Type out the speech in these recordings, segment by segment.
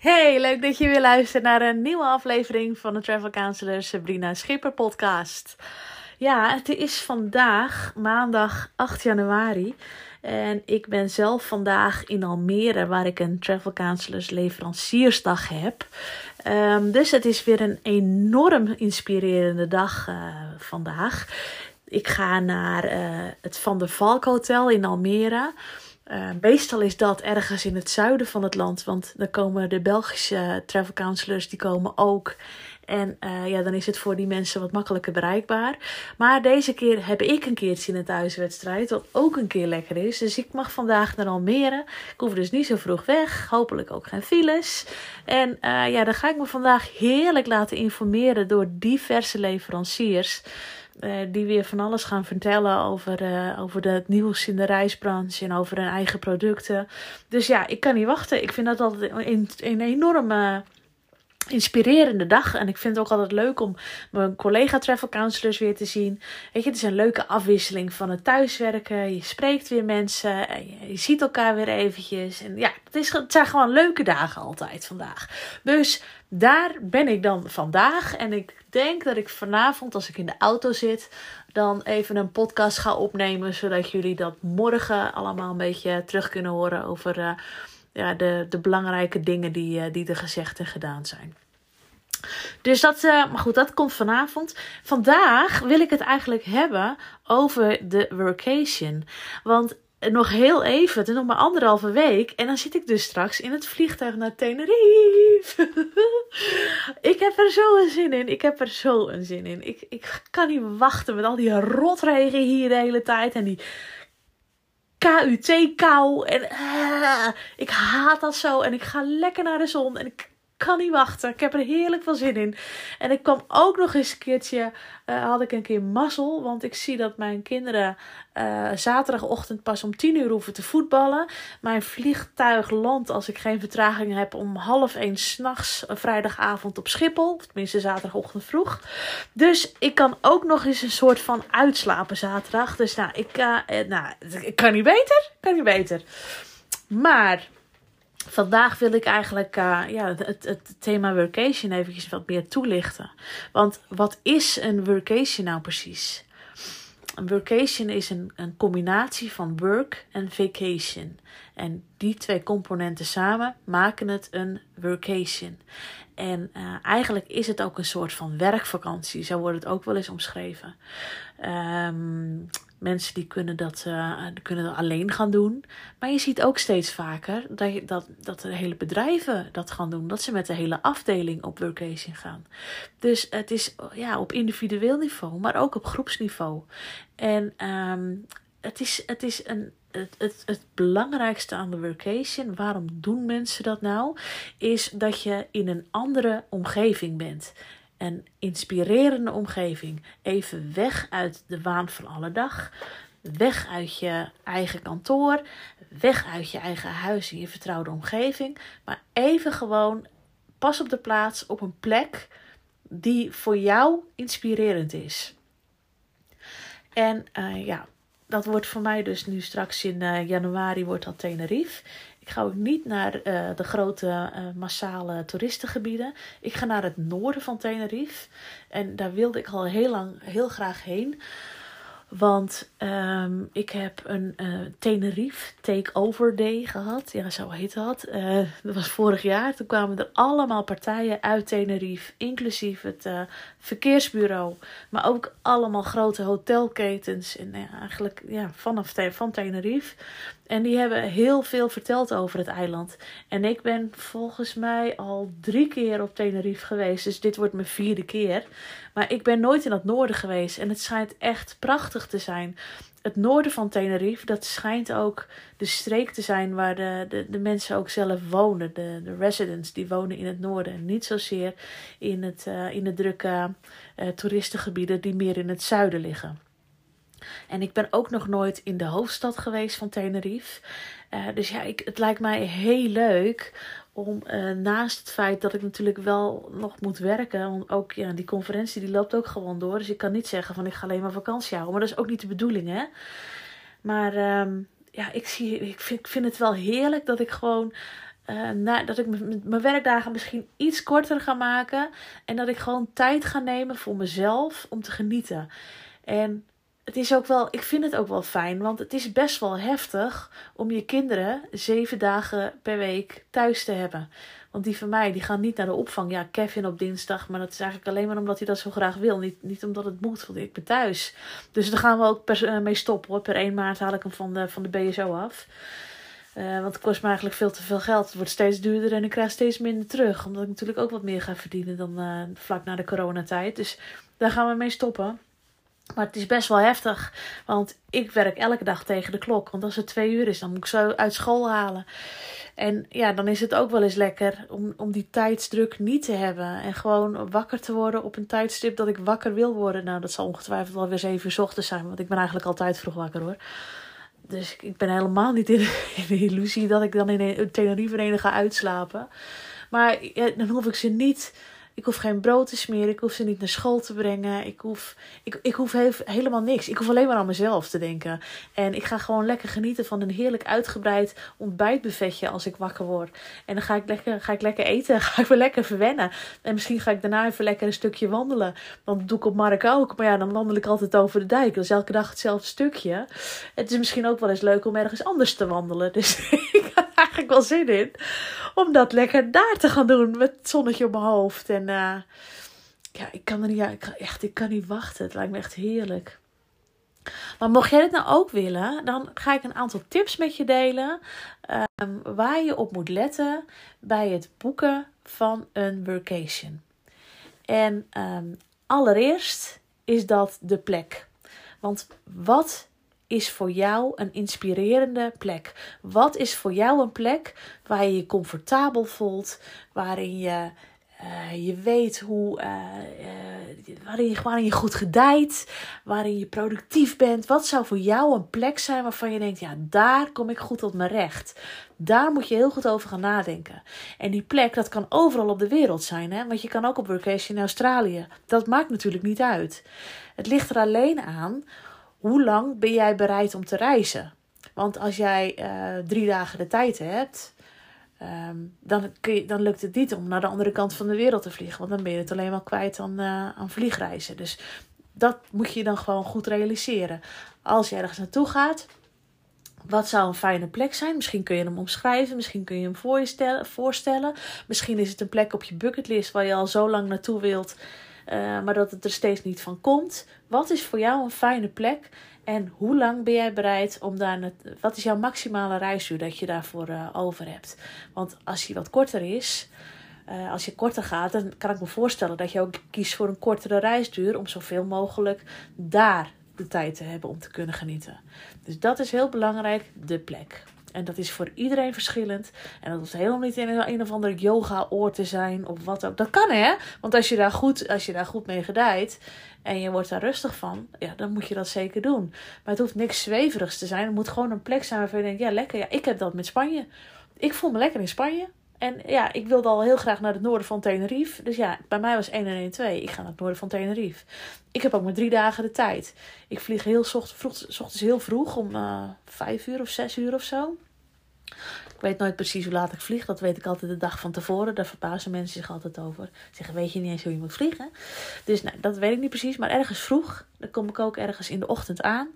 Hey, leuk dat je weer luistert naar een nieuwe aflevering van de Travel Counselor Sabrina Schipper podcast. Ja, het is vandaag maandag 8 januari en ik ben zelf vandaag in Almere waar ik een Travel Counselors leveranciersdag heb. Um, dus het is weer een enorm inspirerende dag uh, vandaag. Ik ga naar uh, het Van der Valk Hotel in Almere. Uh, meestal is dat ergens in het zuiden van het land, want dan komen de Belgische travel counselors, die komen ook. En uh, ja, dan is het voor die mensen wat makkelijker bereikbaar. Maar deze keer heb ik een keertje in een thuiswedstrijd, wat ook een keer lekker is. Dus ik mag vandaag naar Almere. Ik hoef dus niet zo vroeg weg, hopelijk ook geen files. En ja, dan ga ik me vandaag heerlijk laten informeren door diverse leveranciers. Uh, die weer van alles gaan vertellen over, uh, over het nieuws in de reisbranche en over hun eigen producten. Dus ja, ik kan niet wachten. Ik vind dat altijd een, een enorme inspirerende dag. En ik vind het ook altijd leuk om mijn collega travel counselors weer te zien. Weet je, het is een leuke afwisseling van het thuiswerken. Je spreekt weer mensen. En je, ziet elkaar weer eventjes. En ja, het, is, het zijn gewoon leuke dagen altijd vandaag. Dus daar ben ik dan vandaag. En ik denk dat ik vanavond, als ik in de auto zit, dan even een podcast ga opnemen. Zodat jullie dat morgen allemaal een beetje terug kunnen horen over uh, ja, de, de belangrijke dingen die, uh, die er gezegd en gedaan zijn. Dus dat, uh, maar goed, dat komt vanavond. Vandaag wil ik het eigenlijk hebben over de workation. Want nog heel even, het is nog maar anderhalve week. En dan zit ik dus straks in het vliegtuig naar Tenerife. ik heb er zo een zin in. Ik heb er zo een zin in. Ik, ik kan niet wachten met al die rotregen hier de hele tijd. En die KUT-kou. En uh, ik haat dat zo. En ik ga lekker naar de zon. En ik kan niet wachten. Ik heb er heerlijk veel zin in. En ik kwam ook nog eens een keertje, uh, had ik een keer mazzel. Want ik zie dat mijn kinderen uh, zaterdagochtend pas om tien uur hoeven te voetballen. Mijn vliegtuig landt als ik geen vertraging heb om half één s'nachts een vrijdagavond op Schiphol. Tenminste zaterdagochtend vroeg. Dus ik kan ook nog eens een soort van uitslapen zaterdag. Dus nou, ik, uh, nou, ik kan niet beter. Kan niet beter. Maar Vandaag wil ik eigenlijk uh, ja, het, het thema workation eventjes wat meer toelichten. Want wat is een workation nou precies? Een workation is een, een combinatie van work en vacation. En die twee componenten samen maken het een workation. En uh, eigenlijk is het ook een soort van werkvakantie. Zo wordt het ook wel eens omschreven. Um, mensen die kunnen dat, uh, kunnen alleen gaan doen. Maar je ziet ook steeds vaker dat, dat, dat de hele bedrijven dat gaan doen. Dat ze met de hele afdeling op workation gaan. Dus het is ja, op individueel niveau, maar ook op groepsniveau. En um, het is, het is een, het, het, het belangrijkste aan de workation, waarom doen mensen dat nou? Is dat je in een andere omgeving bent. Een inspirerende omgeving. Even weg uit de waan van alle dag. Weg uit je eigen kantoor. Weg uit je eigen huis in je vertrouwde omgeving. Maar even gewoon pas op de plaats op een plek die voor jou inspirerend is. En uh, ja, dat wordt voor mij dus nu straks in uh, januari wordt dat Tenerife. Ik ga ook niet naar uh, de grote uh, massale toeristengebieden. Ik ga naar het noorden van Tenerife. En daar wilde ik al heel lang heel graag heen. Want um, ik heb een uh, Tenerife Takeover Day gehad. Ja, zo heet dat. Uh, dat was vorig jaar. Toen kwamen er allemaal partijen uit Tenerife. Inclusief het uh, verkeersbureau. Maar ook allemaal grote hotelketens. En eigenlijk ja, vanaf van Tenerife. En die hebben heel veel verteld over het eiland. En ik ben volgens mij al drie keer op Tenerife geweest. Dus dit wordt mijn vierde keer. Maar ik ben nooit in het noorden geweest. En het schijnt echt prachtig te zijn. Het noorden van Tenerife, dat schijnt ook de streek te zijn waar de, de, de mensen ook zelf wonen. De, de residents, die wonen in het noorden. En niet zozeer in, het, uh, in de drukke uh, toeristengebieden die meer in het zuiden liggen. En ik ben ook nog nooit in de hoofdstad geweest van Tenerife. Uh, dus ja, ik, het lijkt mij heel leuk om uh, naast het feit dat ik natuurlijk wel nog moet werken. Want ook ja, die conferentie die loopt ook gewoon door. Dus ik kan niet zeggen van ik ga alleen maar vakantie houden. Maar dat is ook niet de bedoeling hè. Maar um, ja, ik, zie, ik, vind, ik vind het wel heerlijk dat ik gewoon. Uh, na, dat ik mijn werkdagen misschien iets korter ga maken. En dat ik gewoon tijd ga nemen voor mezelf om te genieten. En het is ook wel, ik vind het ook wel fijn, want het is best wel heftig om je kinderen zeven dagen per week thuis te hebben. Want die van mij, die gaan niet naar de opvang. Ja, Kevin op dinsdag, maar dat is eigenlijk alleen maar omdat hij dat zo graag wil. Niet, niet omdat het moet, want ik ben thuis. Dus daar gaan we ook uh, mee stoppen hoor. Per 1 maart haal ik hem van de, van de BSO af. Uh, want het kost me eigenlijk veel te veel geld. Het wordt steeds duurder en ik krijg steeds minder terug. Omdat ik natuurlijk ook wat meer ga verdienen dan uh, vlak na de coronatijd. Dus daar gaan we mee stoppen. Maar het is best wel heftig, want ik werk elke dag tegen de klok. Want als het twee uur is, dan moet ik zo uit school halen. En ja, dan is het ook wel eens lekker om, om die tijdsdruk niet te hebben. En gewoon wakker te worden op een tijdstip dat ik wakker wil worden. Nou, dat zal ongetwijfeld wel weer zeven uur ochtends zijn, want ik ben eigenlijk altijd vroeg wakker hoor. Dus ik ben helemaal niet in de, illusie dat ik dan in een Tenerife ga uitslapen. Maar ja, dan hoef ik ze niet ik hoef geen brood te smeren. Ik hoef ze niet naar school te brengen. Ik hoef, ik, ik hoef helemaal niks. Ik hoef alleen maar aan mezelf te denken. En ik ga gewoon lekker genieten van een heerlijk uitgebreid ontbijtbuffetje als ik wakker word. En dan ga ik lekker, ga ik lekker eten. Ga ik weer lekker verwennen. En misschien ga ik daarna even lekker een stukje wandelen. Want doe ik op Mark ook. Maar ja, dan wandel ik altijd over de dijk. Is elke dag hetzelfde stukje. Het is misschien ook wel eens leuk om ergens anders te wandelen. Dus eigenlijk wel zin in om dat lekker daar te gaan doen. Met het zonnetje op mijn hoofd. En uh, ja, ik kan er niet, ik, kan, echt, ik kan niet wachten. Het lijkt me echt heerlijk. Maar mocht jij dit nou ook willen, dan ga ik een aantal tips met je delen. Um, waar je op moet letten bij het boeken van een workation. En um, allereerst is dat de plek. Want wat is voor jou een inspirerende plek? Wat is voor jou een plek waar je je comfortabel voelt, waarin je uh, je weet hoe, uh, uh, waarin, je, waarin je goed gedijt, waarin je productief bent. Wat zou voor jou een plek zijn waarvan je denkt, ja, daar kom ik goed tot mijn recht. Daar moet je heel goed over gaan nadenken. En die plek, dat kan overal op de wereld zijn, hè? want je kan ook op vacation in Australië. Dat maakt natuurlijk niet uit. Het ligt er alleen aan hoe lang ben jij bereid om te reizen? Want als jij uh, drie dagen de tijd hebt, um, dan, kun je, dan lukt het niet om naar de andere kant van de wereld te vliegen. Want dan ben je het alleen maar kwijt aan, uh, aan vliegreizen. Dus dat moet je dan gewoon goed realiseren. Als je ergens naartoe gaat, wat zou een fijne plek zijn? Misschien kun je hem omschrijven, misschien kun je hem voorstellen. Misschien is het een plek op je bucketlist waar je al zo lang naartoe wilt. Uh, maar dat het er steeds niet van komt. Wat is voor jou een fijne plek? En hoe lang ben jij bereid om daar. Net, wat is jouw maximale reisuur dat je daarvoor uh, over hebt? Want als die wat korter is. Uh, als je korter gaat, dan kan ik me voorstellen dat je ook kiest voor een kortere reisduur. Om zoveel mogelijk daar de tijd te hebben om te kunnen genieten. Dus dat is heel belangrijk, de plek. En dat is voor iedereen verschillend. En dat hoeft helemaal niet in een, of ander yoga-oor te zijn of wat ook. Dat kan hè, want als je daar goed, als je daar goed mee gedijt en je wordt daar rustig van, ja, dan moet je dat zeker doen. Maar het hoeft niks zweverigs te zijn. Het moet gewoon een plek zijn waarvan je denkt, ja lekker, ja, ik heb dat met Spanje. Ik voel me lekker in Spanje. En ja, ik wilde al heel graag naar het noorden van Tenerife. Dus ja, bij mij was 1 en 1 2. Ik ga naar het noorden van Tenerife. Ik heb ook maar drie dagen de tijd. Ik vlieg heel ochtends, vroeg, ochtends heel vroeg, om uh, vijf uur of zes uur of zo. Ik weet nooit precies hoe laat ik vlieg. Dat weet ik altijd de dag van tevoren. Daar verbazen mensen zich altijd over. Zeggen, weet je niet eens hoe je moet vliegen? Dus nou, dat weet ik niet precies. Maar ergens vroeg. Dan kom ik ook ergens in de ochtend aan.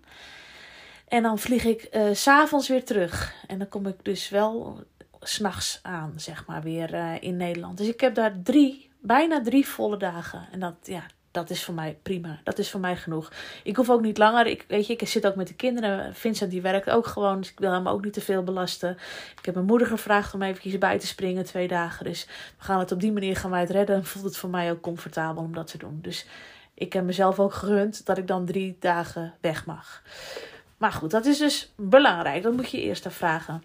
En dan vlieg ik uh, s'avonds weer terug. En dan kom ik dus wel s'nachts aan, zeg maar, weer uh, in Nederland. Dus ik heb daar drie, bijna drie volle dagen. En dat, ja, dat is voor mij prima. Dat is voor mij genoeg. Ik hoef ook niet langer. Ik, weet je, ik zit ook met de kinderen. Vincent die werkt ook gewoon. Dus ik wil hem ook niet te veel belasten. Ik heb mijn moeder gevraagd om eventjes bij te springen twee dagen. Dus we gaan het op die manier gaan wij het redden. En voelt het voor mij ook comfortabel om dat te doen. Dus ik heb mezelf ook gegund dat ik dan drie dagen weg mag. Maar goed, dat is dus belangrijk. Dat moet je eerst afvragen.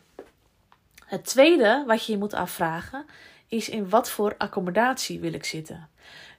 Het tweede wat je je moet afvragen is in wat voor accommodatie wil ik zitten.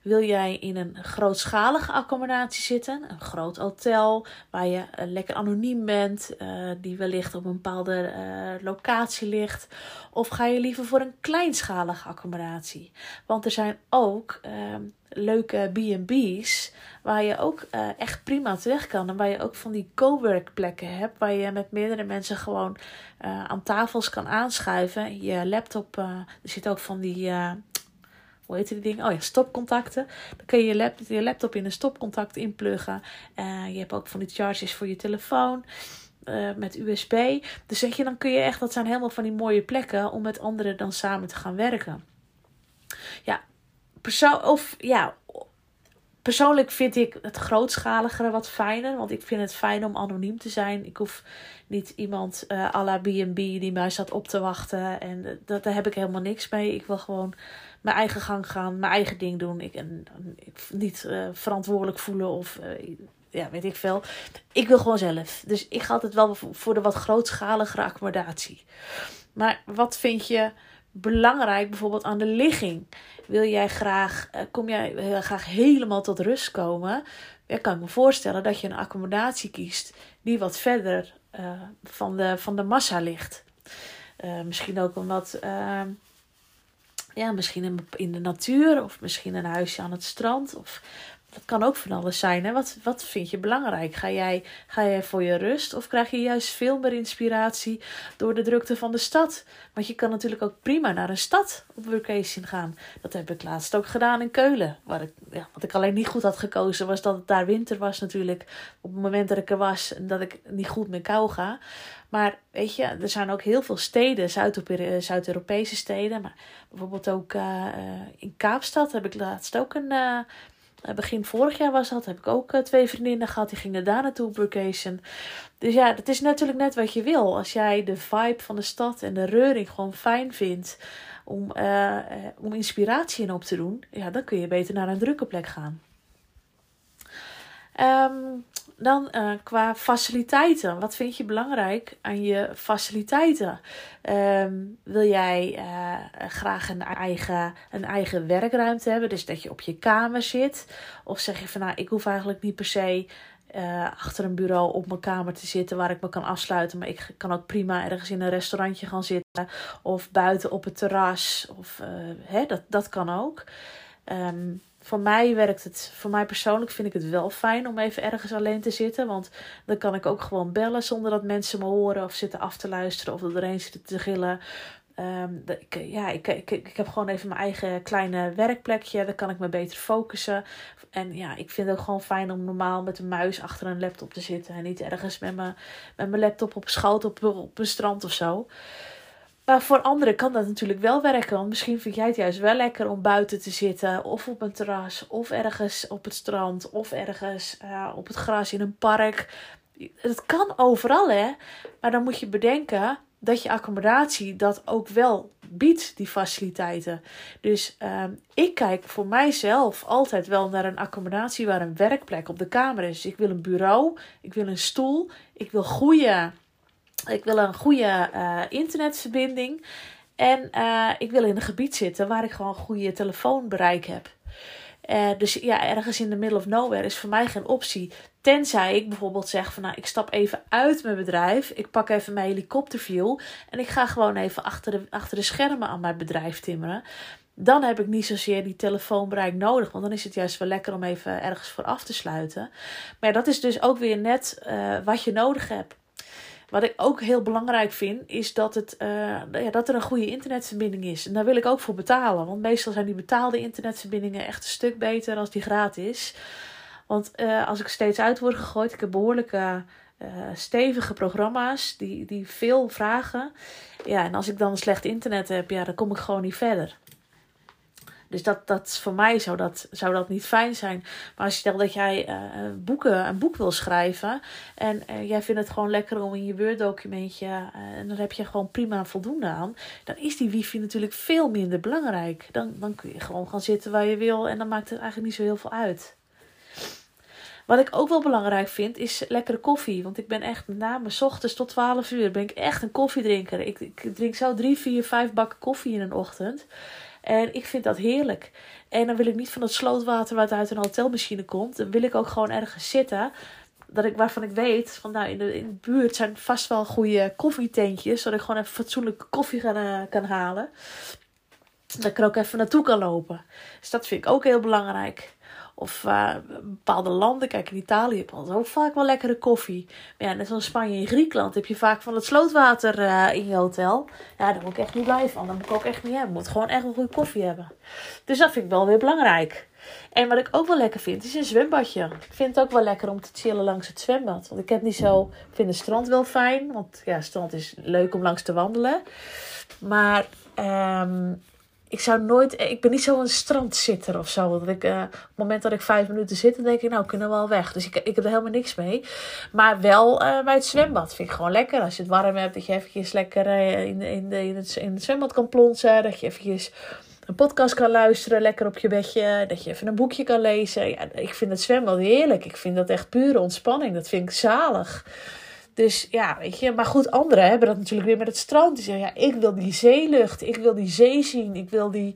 Wil jij in een grootschalige accommodatie zitten, een groot hotel waar je uh, lekker anoniem bent, uh, die wellicht op een bepaalde uh, locatie ligt? Of ga je liever voor een kleinschalige accommodatie? Want er zijn ook ehm, leuke B&B's waar je ook echt prima terecht kan. En waar je ook van die cowork plekken hebt waar je met meerdere mensen gewoon aan tafels kan aanschuiven. Je laptop, er zit ook van die hoe heet die dingen? Oh ja, stopcontacten. Dan kun je je, lap, je laptop in een stopcontact inpluggen. Uh, je hebt ook van die chargers voor je telefoon. Uh, met USB. Dus zeg je, dan kun je echt, dat zijn helemaal van die mooie plekken om met anderen dan samen te gaan werken. Ja, perso of ja, persoonlijk vind ik het grootschaligere wat fijner. Want ik vind het fijn om anoniem te zijn. Ik hoef niet iemand uh, à la B&B die mij staat op te wachten. En dat, daar heb ik helemaal niks mee. Ik wil gewoon mijn eigen gang gaan, mijn eigen ding doen. Ik, en, ik niet uh, verantwoordelijk voelen of ja, weet ik veel. Ik wil gewoon zelf. Dus ik ga altijd wel voor de wat grootschaligere accommodatie. Maar wat vind je belangrijk bijvoorbeeld aan de ligging? Wil jij graag, uh, kom jij heel graag helemaal tot rust komen? Ja, kan ik me voorstellen dat je een accommodatie kiest die wat verder van, de, van de massa ligt. misschien ook omdat ja, misschien in de natuur of misschien een huisje aan het strand. Of dat kan ook van alles zijn. Hè? Wat, wat vind je belangrijk? Ga jij, ga jij voor je rust of krijg je juist veel meer inspiratie door de drukte van de stad? Want je kan natuurlijk ook prima naar een stad op vacation gaan. Dat heb ik laatst ook gedaan in Keulen. Waar ik, ja, wat ik alleen niet goed had gekozen was dat het daar winter was natuurlijk. Op het moment dat ik er was en dat ik niet goed met kou ga. Maar weet je, er zijn ook heel veel steden, eh, Zuid-Europese steden. Maar bijvoorbeeld ook uh, in Kaapstad heb ik laatst ook een. Begin vorig jaar was dat. Heb ik ook twee vriendinnen gehad. Die gingen daar naartoe op vacation. Dus ja, het is natuurlijk net wat je wil. Als jij de vibe van de stad en de reuring gewoon fijn vindt. Om, om inspiratie in op te doen. Ja, dan kun je beter naar een drukke plek gaan. Um, dan uh, qua faciliteiten. Wat vind je belangrijk aan je faciliteiten? Um, wil jij uh, graag een eigen, een eigen werkruimte hebben? Dus dat je op je kamer zit? Of zeg je van nou, ik hoef eigenlijk niet per se uh, achter een bureau op mijn kamer te zitten waar ik me kan afsluiten. Maar ik kan ook prima ergens in een restaurantje gaan zitten. Of buiten op het terras. Of hè, dat, dat kan ook. Um, voor mij werkt het, voor mij persoonlijk vind ik het wel fijn om even ergens alleen te zitten. Want dan kan ik ook gewoon bellen zonder dat mensen me horen of zitten af te luisteren of dat er een zit te gillen. Um, ik, ja, ik, ik, ik heb gewoon even mijn eigen kleine werkplekje. Daar kan ik me beter focussen. En ja, ik vind het ook gewoon fijn om normaal met een muis achter een laptop te zitten. En niet ergens met mijn, met mijn laptop op schoot op, op een strand of zo. Maar voor anderen kan dat natuurlijk wel werken. Want misschien vind jij het juist wel lekker om buiten te zitten. Of op een terras. Of ergens op het strand. Of ergens uh, op het gras in een park. Het kan overal hè. Maar dan moet je bedenken dat je accommodatie dat ook wel biedt, die faciliteiten. Dus uh, ik kijk voor mijzelf altijd wel naar een accommodatie waar een werkplek op de kamer is. Ik wil een bureau, ik wil een stoel, ik wil goede ik wil een goede uh, internetverbinding. En uh, ik wil in een gebied zitten waar ik gewoon goede telefoonbereik heb. Uh, dus ja, ergens in de middle of nowhere is voor mij geen optie. Tenzij ik bijvoorbeeld zeg van nou, ik stap even uit mijn bedrijf. Ik pak even mijn helikopterview. En ik ga gewoon even achter de, achter de schermen aan mijn bedrijf timmeren. Dan heb ik niet zozeer die telefoonbereik nodig. Want dan is het juist wel lekker om even ergens voor af te sluiten. Maar dat is dus ook weer net wat je nodig hebt. Wat ik ook heel belangrijk vind, is dat, het, uh, ja, dat er een goede internetverbinding is. En daar wil ik ook voor betalen. Want meestal zijn die betaalde internetverbindingen echt een stuk beter als die gratis. Want uh, als ik steeds uit word gegooid, ik heb behoorlijke uh, stevige programma's die, die veel vragen. Ja, en als ik dan slecht internet heb, ja, dan kom ik gewoon niet verder. Dus dat, dat voor mij zou dat, zou dat niet fijn zijn. Maar als je stel dat jij uh, boeken, een boek wil schrijven. En uh, jij vindt het gewoon lekker om in je Word documentje. en dan heb je gewoon prima voldoende aan. Dan is die wifi natuurlijk veel minder belangrijk. Dan, dan kun je gewoon gaan zitten waar je wil. En dan maakt het eigenlijk niet zo heel veel uit. Wat ik ook wel belangrijk vind, is lekkere koffie. Want ik ben echt name s ochtends tot 12 uur ben ik echt een koffiedrinker. Ik, ik drink zo drie, vier, vijf bakken koffie in een ochtend. En ik vind dat heerlijk. En dan wil ik niet van het slootwater wat uit een hotelmachine komt. Dan wil ik ook gewoon ergens zitten. Dat ik, waarvan ik weet, van nou in de, in de buurt zijn vast wel goede koffietentjes. Zodat ik gewoon even fatsoenlijke koffie kan, uh, kan halen. Dat ik er ook even naartoe kan lopen. Dus dat vind ik ook heel belangrijk. Of uh, bepaalde landen. Kijk, in Italië heb je ook vaak wel lekkere koffie. Maar ja, net zoals Spanje en Griekenland heb je vaak van het slootwater uh, in je hotel. Ja, daar word ik echt niet blij van. Dat moet ik ook echt niet hebben. Moet gewoon echt wel goede koffie hebben. Dus dat vind ik wel weer belangrijk. En wat ik ook wel lekker vind, is een zwembadje. Ik vind het ook wel lekker om te chillen langs het zwembad. Want ik heb niet zo... Ik vind het strand wel fijn. Want ja, strand is leuk om langs te wandelen. Maar... Um, ik zou nooit, ik ben niet zo'n strandzitter of zo. Dat ik, uh, op het moment dat ik vijf minuten zit, dan denk ik, nou, kunnen we wel weg. Dus ik, ik heb er helemaal niks mee. Maar wel uh, bij het zwembad vind ik gewoon lekker. Als je het warm hebt, dat je eventjes lekker in, in, in, het, in het zwembad kan plonsen. Dat je eventjes een podcast kan luisteren, lekker op je bedje. Dat je even een boekje kan lezen. Ja, ik vind het zwembad heerlijk. Ik vind dat echt pure ontspanning. Dat vind ik zalig. Dus ja, weet je, maar goed, anderen hebben dat natuurlijk weer met het strand. Die zeggen, ja, ik wil die zeelucht, ik wil die zee zien, ik wil die...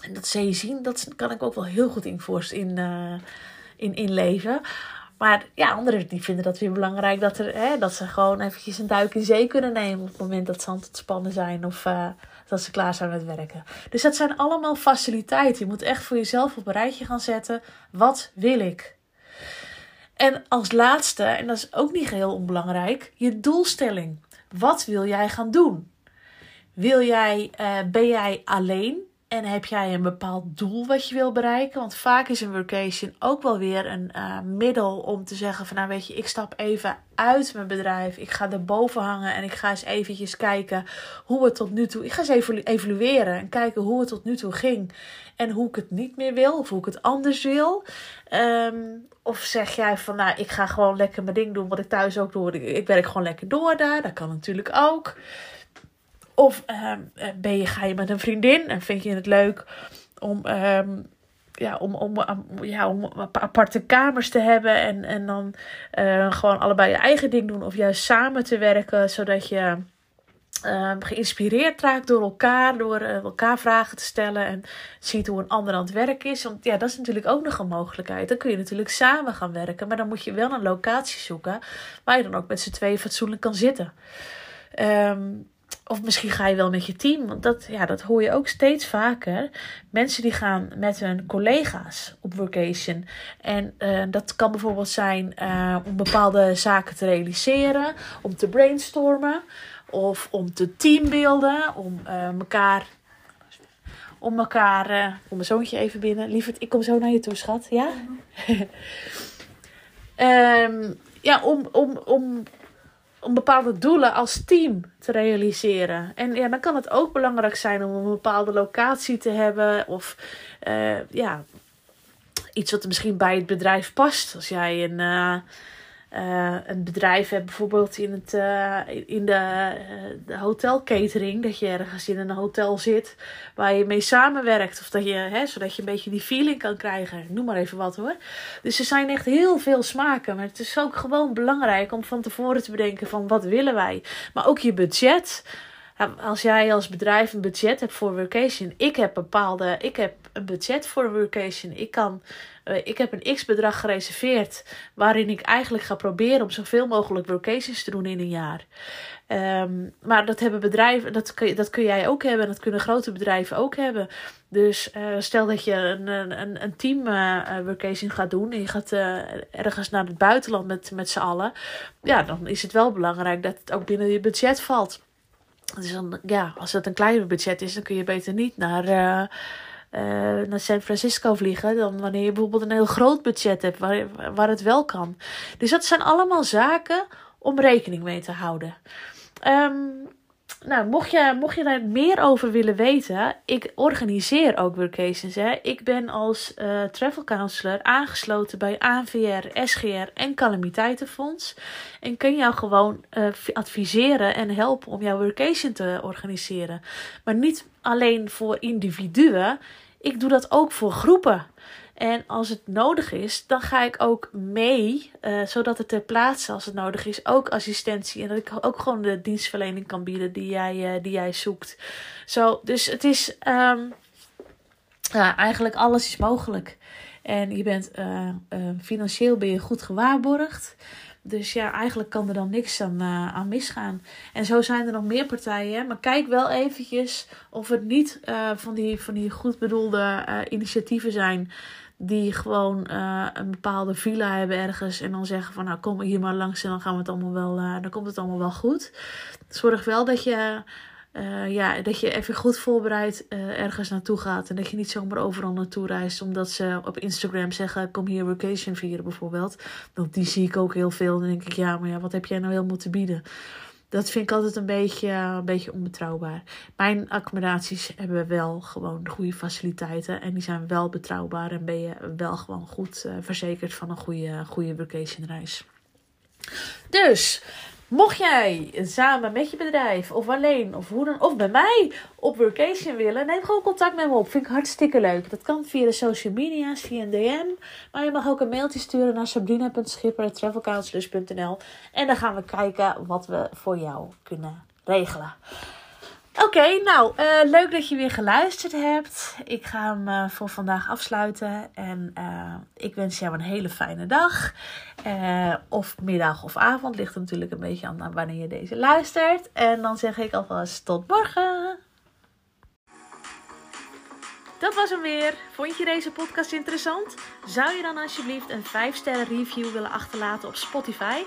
En dat zee zien, dat kan ik ook wel heel goed in, in, uh, in, inleven. Maar ja, anderen die vinden dat weer belangrijk dat, er, hè, dat ze gewoon eventjes een duik in zee kunnen nemen op het moment dat ze aan het spannen zijn of uh, dat ze klaar zijn met werken. Dus dat zijn allemaal faciliteiten. Je moet echt voor jezelf op een rijtje gaan zetten. Wat wil ik? En als laatste, en dat is ook niet geheel onbelangrijk, je doelstelling. Wat wil jij gaan doen? Wil jij, uh, ben jij alleen en heb jij een bepaald doel wat je wil bereiken? Want vaak is een workation ook wel weer een uh, middel om te zeggen van nou weet je, ik stap even uit mijn bedrijf. Ik ga erboven hangen en ik ga eens eventjes kijken hoe het tot nu toe... Ik ga eens even evalueren en kijken hoe het tot nu toe ging. En hoe ik het niet meer wil of hoe ik het anders wil. Um, of zeg jij van nou, ik ga gewoon lekker mijn ding doen wat ik thuis ook doe. Ik, ik werk gewoon lekker door daar. Dat kan natuurlijk ook. Of um, ben je, ga je met een vriendin en vind je het leuk om, um, ja, om, om, ja, om aparte kamers te hebben en, en dan uh, gewoon allebei je eigen ding doen of juist samen te werken, zodat je um, geïnspireerd raakt door elkaar, door uh, elkaar vragen te stellen en ziet hoe een ander aan het werk is. Want ja, dat is natuurlijk ook nog een mogelijkheid. Dan kun je natuurlijk samen gaan werken, maar dan moet je wel een locatie zoeken waar je dan ook met z'n tweeën fatsoenlijk kan zitten. Um, of misschien ga je wel met je team. Want dat, ja, dat hoor je ook steeds vaker. Mensen die gaan met hun collega's op vacation. En uh, dat kan bijvoorbeeld zijn uh, om bepaalde zaken te realiseren. Om te brainstormen. Of om te teambeelden. Om uh, elkaar. Om elkaar. Kom mijn zoontje even binnen. Lieverd, ik kom zo naar je toe, schat. Ja? um, ja, om, om, om om bepaalde doelen als team te realiseren. En ja, dan kan het ook belangrijk zijn om een bepaalde locatie te hebben. Of uh, ja, iets wat misschien bij het bedrijf past. Als jij een. Uh, uh, een bedrijf hebt, bijvoorbeeld in, het, uh, in de, uh, de hotelcatering, dat je ergens in een hotel zit waar je mee samenwerkt, of dat je, hè, zodat je een beetje die feeling kan krijgen. Noem maar even wat hoor. Dus er zijn echt heel veel smaken, maar het is ook gewoon belangrijk om van tevoren te bedenken van wat willen wij. Maar ook je budget. Als jij als bedrijf een budget hebt voor workation, ik heb bepaalde, ik heb een budget voor workation. Ik kan uh, ik heb een x-bedrag gereserveerd waarin ik eigenlijk ga proberen om zoveel mogelijk workations te doen in een jaar. Um, maar dat hebben bedrijven, dat kun, dat kun jij ook hebben, dat kunnen grote bedrijven ook hebben. Dus uh, stel dat je een, een, een team uh, workation gaat doen en je gaat ergens naar het buitenland met, met z'n allen. Ja, dan is het wel belangrijk dat het ook binnen je budget valt. Dus dan, ja, als het een kleiner budget is, dan kun je beter niet naar uh, naar San Francisco vliegen dan wanneer je bijvoorbeeld een heel groot budget hebt waar, waar het wel kan. Dus dat zijn allemaal zaken om rekening mee te houden. Um, nou, mocht je, mocht je daar meer over willen weten, ik organiseer ook workations. Hè. Ik ben als uh, travel counselor aangesloten bij ANVR, SGR en Calamiteitenfonds. En kan jou gewoon uh, adviseren en helpen om jouw workation te organiseren. Maar niet alleen voor individuen, ik doe dat ook voor groepen. En als het nodig is, dan ga ik ook mee, uh, zodat het ter plaatse, als het nodig is, ook assistentie en dat ik ook gewoon de dienstverlening kan bieden die jij, uh, die jij zoekt. Zo, dus het is um, ja, eigenlijk alles is mogelijk. En je bent uh, financieel ben je goed gewaarborgd. Dus ja, eigenlijk kan er dan niks aan, aan misgaan. En zo zijn er nog meer partijen. Maar kijk wel eventjes of het niet van, die, van die goed bedoelde initiatieven zijn die gewoon uh, een bepaalde villa hebben ergens en dan zeggen van nou kom hier maar langs en dan gaan we het allemaal wel, uh, dan komt het allemaal wel goed. Zorg wel dat je, uh, ja, dat je even goed voorbereid ergens naartoe gaat en dat je niet zomaar overal naartoe reist omdat ze op Instagram zeggen kom hier vacation vieren bijvoorbeeld. Want die zie ik ook heel veel dan denk ik ja maar ja wat heb jij nou helemaal te bieden? Dat vind ik altijd een beetje, een beetje onbetrouwbaar. Mijn accommodaties hebben wel gewoon goede faciliteiten. En die zijn wel betrouwbaar. En ben je wel gewoon goed uh, verzekerd van een goede, goede vacation reis. Dus, mocht jij samen met je bedrijf of alleen of hoe dan of bij mij op vacation willen, neem gewoon contact met me op. Vind ik hartstikke leuk. Dat kan via de social media's, via een DM. Maar je mag ook een mailtje sturen naar sabrina.schipper.travelcounselors.nl En dan gaan we kijken wat we voor jou kunnen regelen. Oké, nou, uh, leuk dat je weer geluisterd hebt. Ik ga hem uh, voor vandaag afsluiten. En uh, ik wens jou een hele fijne dag. of middag of avond. Ligt er natuurlijk een beetje aan wanneer je deze luistert. En dan zeg ik alvast tot morgen. Dat was hem weer. Vond je deze podcast interessant? Zou je dan alsjeblieft een 5-sterren review willen achterlaten op Spotify?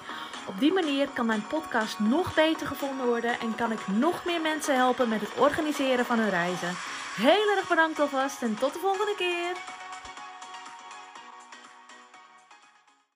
Op die manier kan mijn podcast nog beter gevonden worden en kan ik nog meer mensen helpen met het organiseren van hun reizen. Heel erg bedankt alvast en tot de volgende keer.